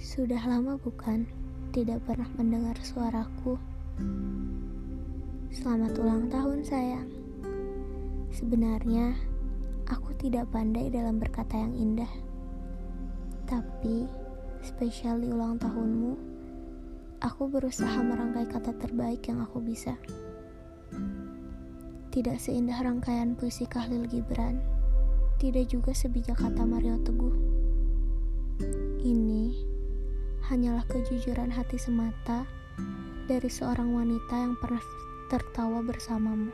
Sudah lama bukan tidak pernah mendengar suaraku. Selamat ulang tahun sayang. Sebenarnya aku tidak pandai dalam berkata yang indah. Tapi spesial di ulang tahunmu, aku berusaha merangkai kata terbaik yang aku bisa. Tidak seindah rangkaian puisi Kahlil Gibran, tidak juga sebijak kata Mario Teguh. Hanyalah kejujuran hati semata dari seorang wanita yang pernah tertawa bersamamu.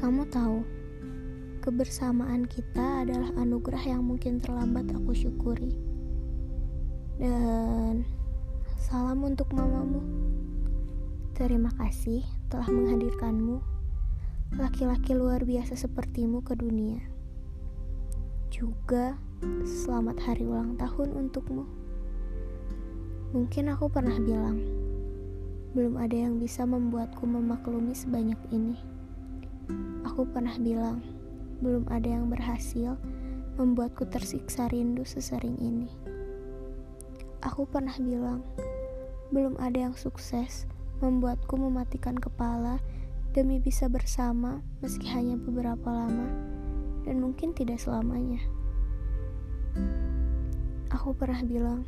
Kamu tahu, kebersamaan kita adalah anugerah yang mungkin terlambat aku syukuri. Dan salam untuk mamamu. Terima kasih telah menghadirkanmu laki-laki luar biasa sepertimu ke dunia. Juga selamat hari ulang tahun untukmu. Mungkin aku pernah bilang, belum ada yang bisa membuatku memaklumi sebanyak ini. Aku pernah bilang, belum ada yang berhasil membuatku tersiksa rindu sesering ini. Aku pernah bilang, belum ada yang sukses membuatku mematikan kepala demi bisa bersama meski hanya beberapa lama dan mungkin tidak selamanya. Aku pernah bilang,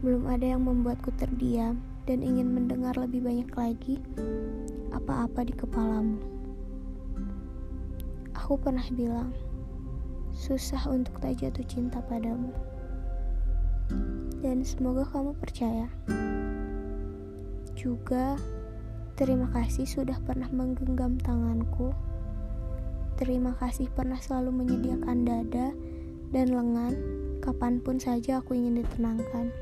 belum ada yang membuatku terdiam dan ingin mendengar lebih banyak lagi apa-apa di kepalamu. Aku pernah bilang, susah untuk tak jatuh cinta padamu. Dan semoga kamu percaya. Juga Terima kasih sudah pernah menggenggam tanganku. Terima kasih pernah selalu menyediakan dada dan lengan kapan pun saja aku ingin ditenangkan.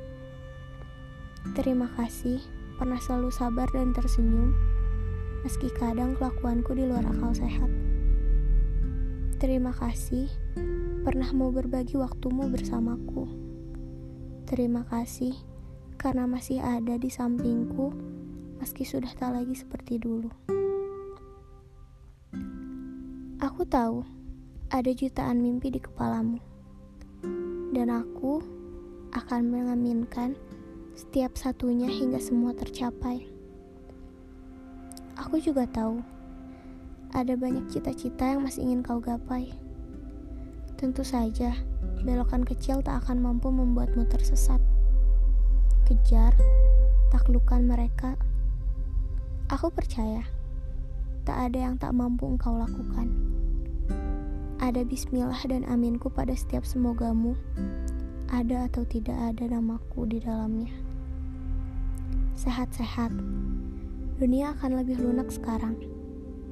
Terima kasih pernah selalu sabar dan tersenyum, meski kadang kelakuanku di luar akal sehat. Terima kasih pernah mau berbagi waktumu bersamaku. Terima kasih karena masih ada di sampingku meski sudah tak lagi seperti dulu. Aku tahu ada jutaan mimpi di kepalamu, dan aku akan mengaminkan setiap satunya hingga semua tercapai. Aku juga tahu ada banyak cita-cita yang masih ingin kau gapai. Tentu saja, belokan kecil tak akan mampu membuatmu tersesat. Kejar, taklukkan mereka Aku percaya tak ada yang tak mampu engkau lakukan. Ada bismillah dan aminku pada setiap semogamu, ada atau tidak ada namaku di dalamnya. Sehat-sehat, dunia akan lebih lunak sekarang.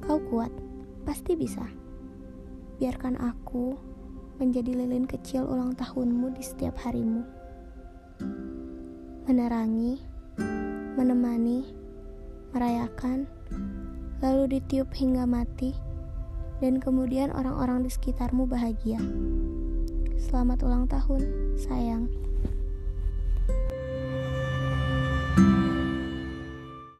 Kau kuat, pasti bisa. Biarkan aku menjadi lilin kecil ulang tahunmu di setiap harimu. Menerangi, menemani, merayakan, lalu ditiup hingga mati, dan kemudian orang-orang di sekitarmu bahagia. Selamat ulang tahun, sayang.